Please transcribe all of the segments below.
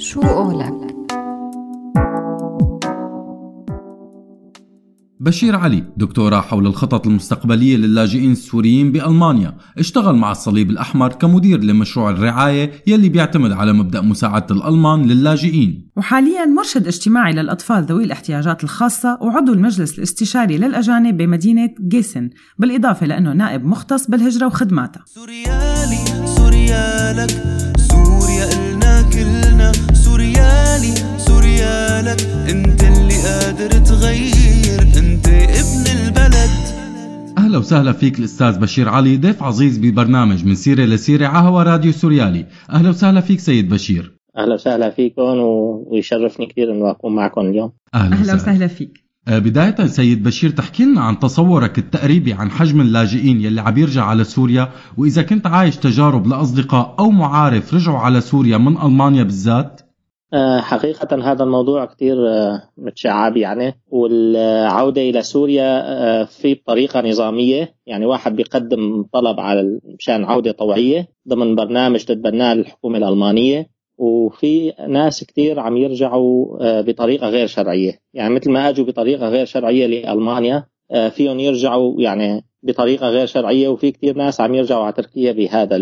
شو قولك؟ بشير علي دكتوراه حول الخطط المستقبلية للاجئين السوريين بألمانيا اشتغل مع الصليب الأحمر كمدير لمشروع الرعاية يلي بيعتمد على مبدأ مساعدة الألمان للاجئين. وحاليا مرشد اجتماعي للأطفال ذوي الاحتياجات الخاصة وعضو المجلس الاستشاري للأجانب بمدينة جيسن بالإضافة لأنه نائب مختص بالهجرة وخدماتها سوريالي سوريالك. سوريالي سوريالك أنت اللي قادر تغير أنت ابن البلد. أهلا وسهلا فيك الأستاذ بشير علي ضيف عزيز ببرنامج من سيرة لسيرة ع هوا راديو سوريالي. أهلا وسهلا فيك سيد بشير. أهلا وسهلا فيكم و- ويشرفني كثير إنه أكون معكم اليوم. أهلا, أهلا وسهلا فيك. آه، بداية سيد بشير تحكي لنا عن تصورك التقريبي عن حجم اللاجئين يلي عم يرجع على سوريا وإذا كنت عايش تجارب لأصدقاء أو معارف رجعوا على سوريا من ألمانيا بالذات؟ حقيقة هذا الموضوع كثير آه، متشعب يعني. والعودة إلى سوريا آه، في طريقة نظامية. يعني واحد بيقدم طلب على مشان عودة طوعية ضمن برنامج تتبناه الحكومة الألمانية. وفي ناس كثير عم يرجعوا آه، بطريقة غير شرعية. يعني مثل ما أجوا بطريقة غير شرعية لألمانيا آه، فيهم يرجعوا يعني بطريقة غير شرعية. وفي كثير ناس عم يرجعوا على تركيا بهذا.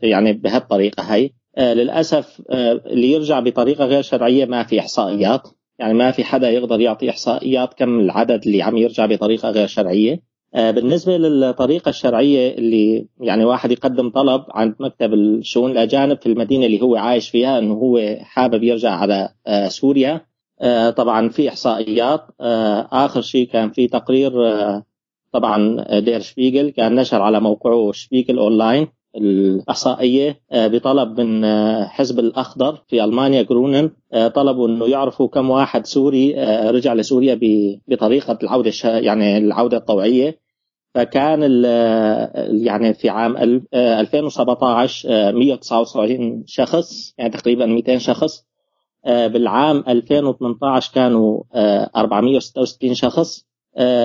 يعني بهالطريقة آه، للأسف آه، اللي يرجع بطريقة غير شرعية ما في إحصائيات. يعني ما في حدا يقدر يعطي إحصائيات كم العدد اللي عم يرجع بطريقة غير شرعية. آه، بالنسبة للطريقة الشرعية اللي يعني واحد يقدم طلب عند مكتب الشؤون الأجانب في المدينة اللي هو عايش فيها إنه هو حابب يرجع على آه، سوريا. آه، طبعا في إحصائيات. آه، آخر شيء كان في تقرير آه، طبعا دير شبيجل كان نشر على موقعه شبيجل أونلاين. الإحصائية آه، بطلب من آه، حزب الأخضر في ألمانيا Grünen آه، طلبوا أنه يعرفوا كم واحد سوري رجع لسوريا ب- بطريقة العودة الش- يعني العودة الطوعية. فكان يعني في عام ال- آه، 2017 آه، 179 شخص يعني تقريبا 200 شخص بالعام 2018 كانوا آه، 466 شخص.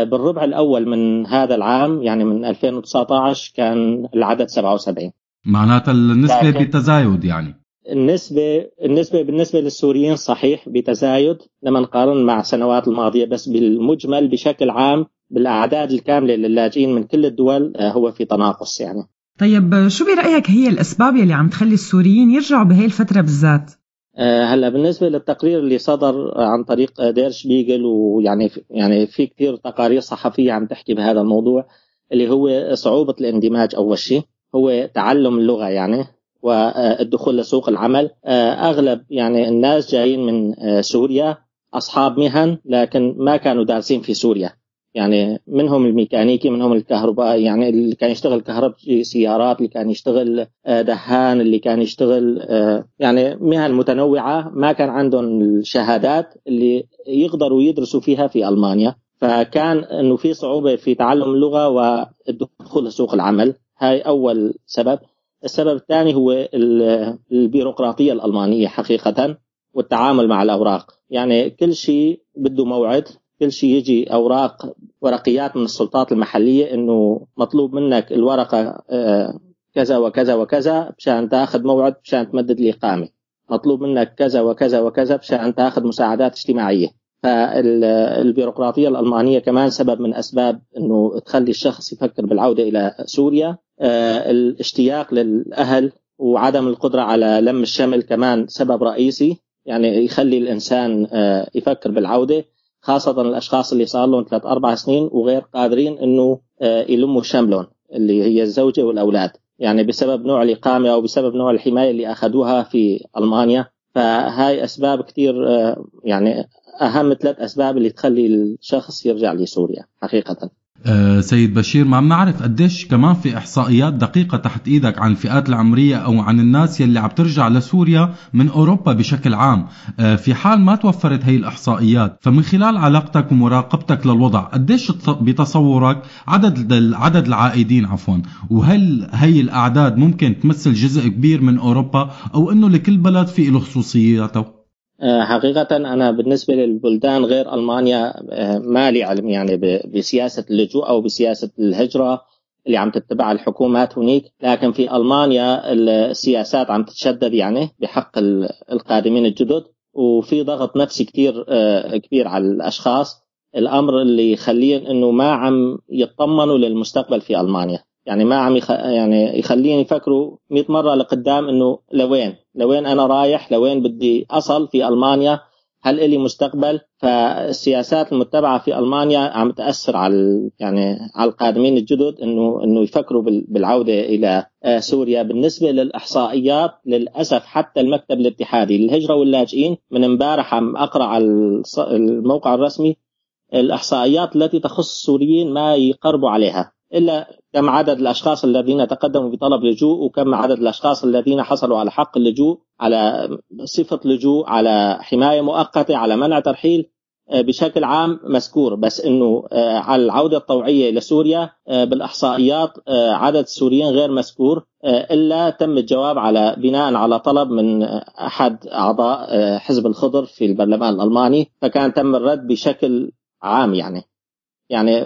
بالربع الأول من هذا العام يعني من 2019 كان العدد 77 معناتها النسبة لكن- بتزايد يعني. النسبة النسبة بالنسبة للسوريين صحيح بتزايد لما نقارن مع السنوات الماضية بس بالمجمل بشكل عام بالأعداد الكاملة للاجئين من كل الدول آه، هو في تناقص يعني. طيب شو برأيك هي الأسباب يلي عم تخلي السوريين يرجعوا بهي الفترة بالذات؟ آه، هلا بالنسبة للتقرير اللي صدر عن طريق دير شبيجل ويعني يعني في كثير تقارير صحفية عم تحكي بهذا الموضوع اللي هو صعوبة الاندماج أول شيء هو تعلم اللغة يعني والدخول لسوق العمل. آه، أغلب يعني الناس جايين من آه، سوريا أصحاب مهن لكن ما كانوا دارسين في سوريا. يعني منهم الميكانيكي منهم الكهربائي يعني اللي كان يشتغل كهرباء سيارات اللي كان يشتغل آه، دهان اللي كان يشتغل آه، يعني مهن متنوعة. ما كان عندهم الشهادات اللي يقدروا يدرسوا فيها في ألمانيا. فكان أنه في صعوبة في تعلم اللغة والدخول لسوق العمل. هاي أول سبب. السبب الثاني هو ال- البيروقراطية الألمانية حقيقة والتعامل مع الأوراق. يعني كل شيء بده موعد. كل شيء يجي أوراق ورقيات من السلطات المحلية أنه مطلوب منك الورقة آه، كذا وكذا وكذا مشان تاخذ موعد مشان تمدد الإقامة مطلوب منك كذا وكذا وكذا مشان تاخذ مساعدات اجتماعية. فالبيروقراطية الألمانية كمان سبب من أسباب أنه تخلي الشخص يفكر بالعودة إلى سوريا. آه، الاشتياق للأهل وعدم القدرة على لم الشمل كمان سبب رئيسي. يعني يخلي الإنسان آه، يفكر بالعودة. خاصة الأشخاص اللي صار لهم ثلاث أربع سنين وغير قادرين أنه آه، يلموا شملهم اللي هي الزوجة والأولاد. يعني بسبب نوع الإقامة أو بسبب نوع الحماية اللي أخذوها في ألمانيا فهاي أسباب كثير آه، يعني أهم ثلاث أسباب اللي تخلي الشخص يرجع لسوريا حقيقة. سيد بشير ما بنعرف قديش كمان في إحصائيات دقيقة تحت إيدك عن الفئات العمرية أو عن الناس يلي عم ترجع لسوريا من أوروبا بشكل عام. آه، في حال ما توفرت هي الإحصائيات فمن خلال علاقتك ومراقبتك للوضع قديش تص- بتصورك عدد عدد العائدين عفوا وهل هي الأعداد ممكن تمثل جزء كبير من أوروبا أو إنه لكل بلد في له خصوصياته؟ آه، حقيقة أنا بالنسبة للبلدان غير ألمانيا آه، ما لي علم يعني بسياسة اللجوء أو بسياسة الهجرة اللي عم تتبع الحكومات هناك لكن في ألمانيا السياسات عم تتشدد يعني بحق القادمين الجدد. وفي ضغط نفسي كثير آه، كبير على الأشخاص. الأمر اللي يخليهم إنه ما عم يطمنوا للمستقبل في ألمانيا. يعني ما عم يخ... يعني يخليني يفكروا 100 مرة لقدام إنه لوين؟ لوين أنا رايح؟ لوين بدي أصل في ألمانيا؟ هل إلي مستقبل؟ فالسياسات المتبعة في ألمانيا عم تأثر على يعني على القادمين الجدد إنه إنه يفكروا بالعودة إلى آه، سوريا. بالنسبة للإحصائيات للأسف حتى المكتب الاتحادي للهجره واللاجئين من امبارح عم أقرأ على الموقع الرسمي الإحصائيات التي تخص السوريين ما يقربوا عليها إلا كم عدد الأشخاص الذين تقدموا بطلب لجوء وكم عدد الأشخاص الذين حصلوا على حق اللجوء على صفة لجوء على حماية مؤقتة على منع ترحيل آه، بشكل عام مذكور. بس إنه آه، على العودة الطوعية لسوريا آه، بالإحصائيات عدد السوريين غير مذكور إلا تم الجواب على بناء على طلب من أحد أعضاء حزب الخضر في البرلمان الألماني. فكان تم الرد بشكل عام يعني. يعني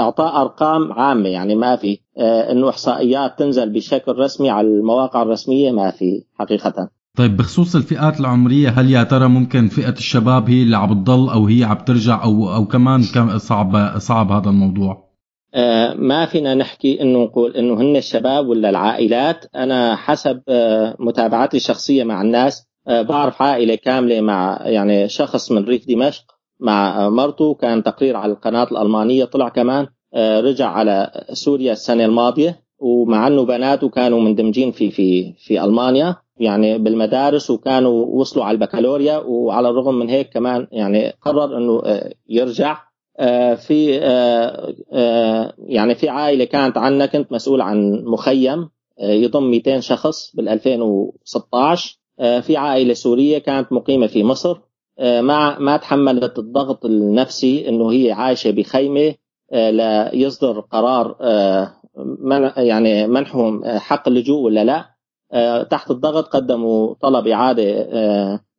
اعطاء أرقام عامة يعني ما في. آه، إنه إحصائيات تنزل بشكل رسمي على المواقع الرسمية ما في حقيقة. طيب بخصوص الفئات العمرية هل يا ترى ممكن فئة الشباب هي اللي عم تضل أو هي عم ترجع أو أو كمان صعب صعب هذا الموضوع؟ آه، ما فينا نحكي إنه نقول إنه هن الشباب ولا العائلات. أنا حسب آه، متابعتي الشخصية مع الناس بعرف عائلة كاملة مع يعني شخص من ريف دمشق. مع مرته كان تقرير على القناة الألمانية طلع كمان آه، رجع على سوريا السنة الماضية ومع أنه بناته كانوا مندمجين في في في ألمانيا يعني بالمدارس وكانوا وصلوا على البكالوريا وعلى الرغم من هيك كمان يعني قرر أنه آه، يرجع آه، في يعني في عائلة كانت عندنا كنت مسؤول عن مخيم يضم 200 شخص بال 2016 في عائلة سورية كانت مقيمة في مصر آه، ما ما تحملت الضغط النفسي إنه هي عايشة بخيمة آه، ليصدر قرار آه، يعني منحهم حق اللجوء ولا لا. تحت الضغط قدموا طلب إعادة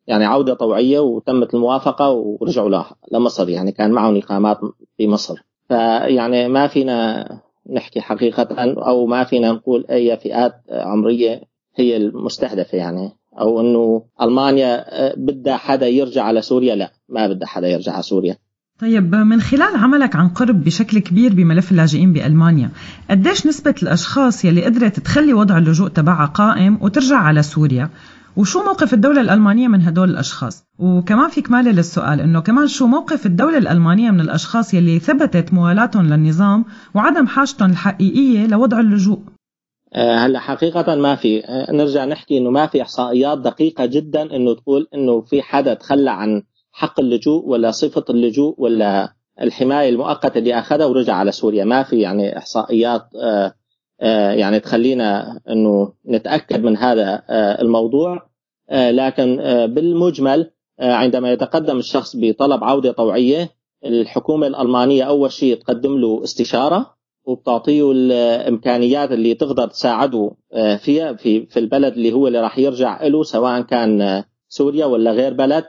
يعني عودة طوعية وتمت الموافقة ورجعوا لمصر. يعني كان معهم إقامات في مصر. فيعني ما فينا نحكي حقيقة أو ما فينا نقول أي فئات عمرية هي المستهدفة يعني. أو إنه ألمانيا آه، بدها حدا يرجع على سوريا؟ لا ما بدها حدا يرجع على سوريا. طيب من خلال عملك عن قرب بشكل كبير بملف اللاجئين بألمانيا قديش نسبة الأشخاص يلي قدرت تخلي وضع اللجوء تبعها قائم وترجع على سوريا؟ وشو موقف الدولة الألمانية من هدول الأشخاص؟ وكمان في كمالة للسؤال إنه كمان شو موقف الدولة الألمانية من الأشخاص يلي ثبتت موالاتهم للنظام وعدم حاجتهم الحقيقية لوضع اللجوء؟ هلا حقيقة ما في. آه، نرجع نحكي إنه ما في إحصائيات دقيقة جدا إنه تقول إنه في حدا تخلى عن حق اللجوء ولا صفة اللجوء ولا الحماية المؤقتة اللي أخذها ورجع على سوريا. ما في يعني إحصائيات آه، يعني تخلينا إنه نتأكد من هذا الموضوع. لكن بالمجمل عندما يتقدم الشخص بطلب عودة طوعية الحكومة الألمانية أول شيء تقدم له استشارة. وبتعطيه الإمكانيات اللي تقدر تساعده آه، فيها في في البلد اللي هو اللي راح يرجع له سواء كان آه، سوريا ولا غير بلد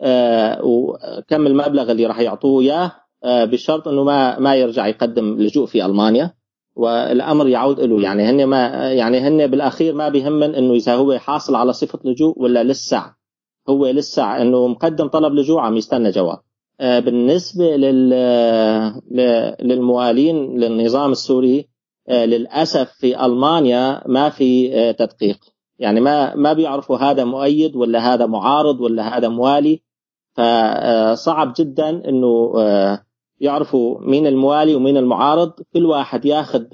آه، وكم المبلغ اللي راح يعطوه إياه بشرط إنه ما ما يرجع يقدم لجوء في ألمانيا. والأمر يعود له يعني هن ما يعني هن بالأخير ما بيهمن إنه إذا هو حاصل على صفة لجوء ولا لسه هو لسه إنه مقدم طلب لجوء عم يستنى جواب. بالنسبة للموالين للنظام السوري آه، للأسف في ألمانيا ما في آه، تدقيق. يعني ما ما بيعرفوا هذا مؤيد ولا هذا معارض ولا هذا موالي. فصعب جدا إنه يعرفوا مين الموالي ومين المعارض. كل واحد ياخذ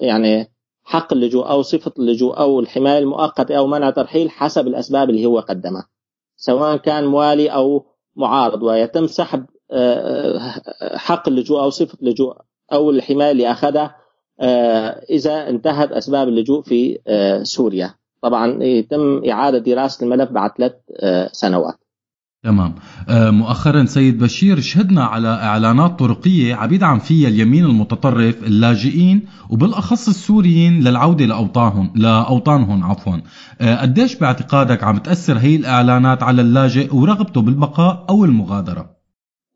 يعني حق اللجوء أو صفة اللجوء أو الحماية المؤقتة أو منع ترحيل حسب الأسباب اللي هو قدمها. سواء كان موالي أو معارض ويتم سحب آه، آه، حق اللجوء أو صفة اللجوء أو الحماية اللي أخذها آه، إذا انتهت أسباب اللجوء في سوريا. طبعا يتم إعادة دراسة الملف بعد ثلاث سنوات. تمام. مؤخرا سيد بشير شهدنا على إعلانات طرقية عم يدعم فيها اليمين المتطرف اللاجئين وبالأخص السوريين للعودة لاوطانهم لأوطانهم عفوا. قديش باعتقادك عم تأثر هي الإعلانات على اللاجئ ورغبته بالبقاء أو المغادرة؟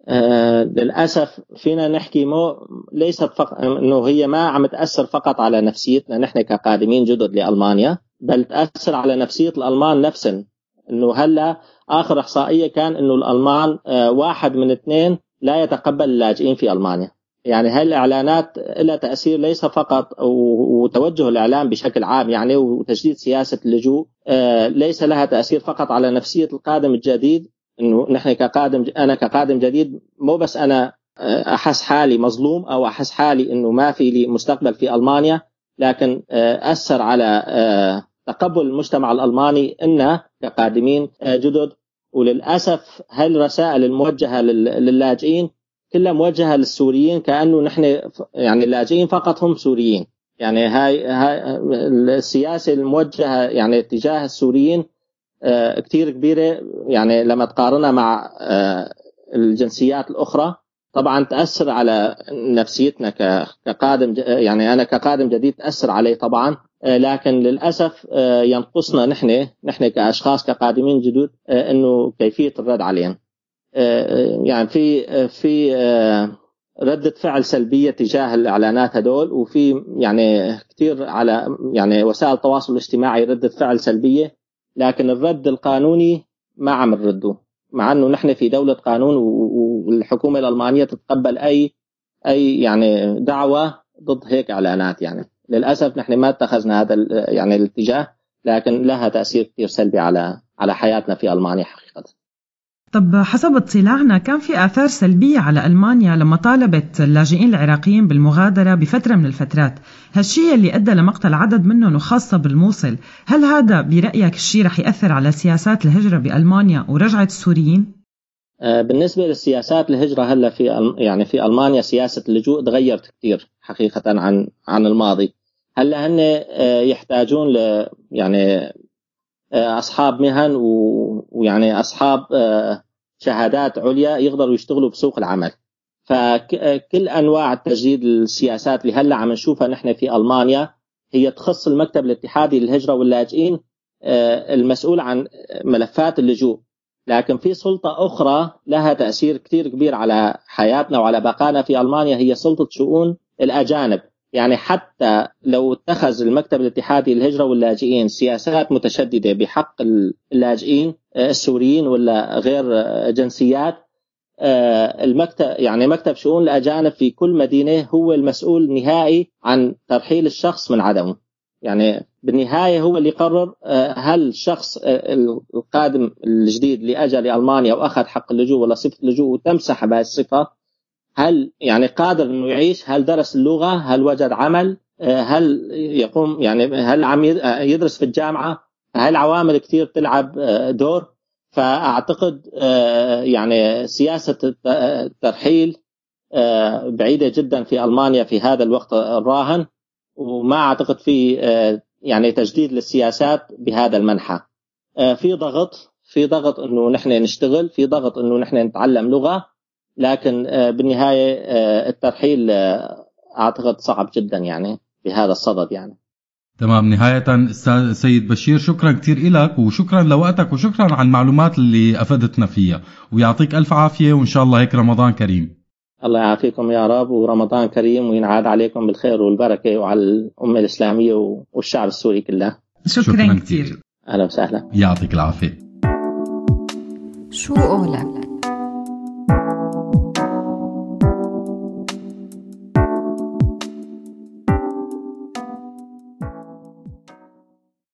آه للأسف فينا نحكي مو ليست فقط إنه هي ما عم تأثر فقط على نفسيتنا نحن كقادمين جدد لألمانيا بل تأثر على نفسية الألمان نفسهم إنه هلا آخر إحصائية كان إنه الألمان آه واحد من اثنين لا يتقبل اللاجئين في ألمانيا. يعني هاي الإعلانات لها تأثير ليس فقط وتوجه الإعلام بشكل عام يعني وتجديد سياسة اللجوء آه، ليس لها تأثير فقط على نفسية القادم الجديد؟ إنه نحن كقادم أنا كقادم جديد مو بس أنا آه، أحس حالي مظلوم أو أحس حالي إنه ما في لي مستقبل في ألمانيا لكن أثر على تقبل المجتمع الألماني إنا كقادمين جدد. وللأسف هاي الرسائل الموجهة للاجئين كلها موجهة للسوريين؟ كأنه نحن يعني اللاجئين فقط هم سوريين. يعني هاي, هاي السياسة الموجهة يعني تجاه السوريين آه، كثير كبيرة. يعني لما تقارنها مع آه، الجنسيات الأخرى طبعا تأثر على نفسيتنا كقادم يعني أنا كقادم جديد تأثر علي طبعا. آه، لكن للأسف ينقصنا نحن نحن كأشخاص كقادمين جدد إنه كيفية الرد عليهم. يعني في في ردة فعل سلبية تجاه الإعلانات هدول وفي يعني كثير على يعني وسائل التواصل الاجتماعي ردة فعل سلبية لكن الرد القانوني ما عم نرده. مع إنه نحن في دولة قانون والحكومة الألمانية تتقبل أي أي يعني دعوة ضد هيك إعلانات يعني. للأسف نحن ما اتخذنا هذا يعني الاتجاه لكن لها تأثير كثير سلبي على على حياتنا في ألمانيا حقيقة. طب حسب اطلاعنا كان في آثار سلبية على ألمانيا لما طالبت اللاجئين العراقيين بالمغادرة بفترة من الفترات. هالشيء اللي أدى لمقتل عدد منهم وخاصة بالموصل. هل هذا برأيك الشيء رح يأثر على سياسات الهجرة بألمانيا ورجعة السوريين؟ آه، بالنسبة للسياسات الهجرة هلا في يعني في ألمانيا سياسة اللجوء تغيرت كثير حقيقة عن عن الماضي. هلا هن آه، يحتاجون ل يعني آه، أصحاب مهن ويعني أصحاب شهادات عليا يقدروا يشتغلوا بسوق العمل. فكل أنواع تجديد السياسات اللي هلا عم نشوفها نحن في ألمانيا هي تخص المكتب الاتحادي للهجرة واللاجئين المسؤول عن ملفات اللجوء. لكن في سلطة أخرى لها تأثير كثير كبير على حياتنا وعلى بقائنا في ألمانيا هي سلطة شؤون الأجانب. يعني حتى لو اتخذ المكتب الاتحادي للهجرة واللاجئين سياسات متشددة بحق اللاجئين آه، السوريين ولا غير آه، جنسيات آه، المكتب يعني مكتب شؤون الأجانب في كل مدينة هو المسؤول النهائي عن ترحيل الشخص من عدمه. يعني بالنهاية هو اللي يقرر هل الشخص القادم الجديد اللي أجى لألمانيا وأخذ حق اللجوء ولا صفة اللجوء وتمسح بهذه الصفة هل يعني قادر إنه يعيش؟ هل درس اللغة؟ هل وجد عمل؟ آه، هل يقوم يعني هل عم آه، يدرس في الجامعة؟ هل عوامل كثير تلعب آه، دور؟ فأعتقد يعني سياسة الترحيل بعيدة جدا في ألمانيا في هذا الوقت الراهن. وما أعتقد في يعني تجديد للسياسات بهذا المنحى. في ضغط في ضغط إنه نحن نشتغل في ضغط إنه نحن نتعلم لغة لكن آه، بالنهاية آه، الترحيل آه، أعتقد صعب جدا يعني بهذا الصدد يعني. تمام. نهاية أستاذ سيد بشير شكرا كثير لك وشكرا لوقتك وشكرا على المعلومات اللي أفدتنا فيها. ويعطيك ألف عافية وإن شاء الله هيك رمضان كريم. الله يعافيكم يا رب ورمضان كريم وينعاد عليكم بالخير والبركة وعلى الأمة الإسلامية والشعب السوري كله. شكرا, شكرا كثير. أهلا وسهلا. يعطيك العافية. شو قولك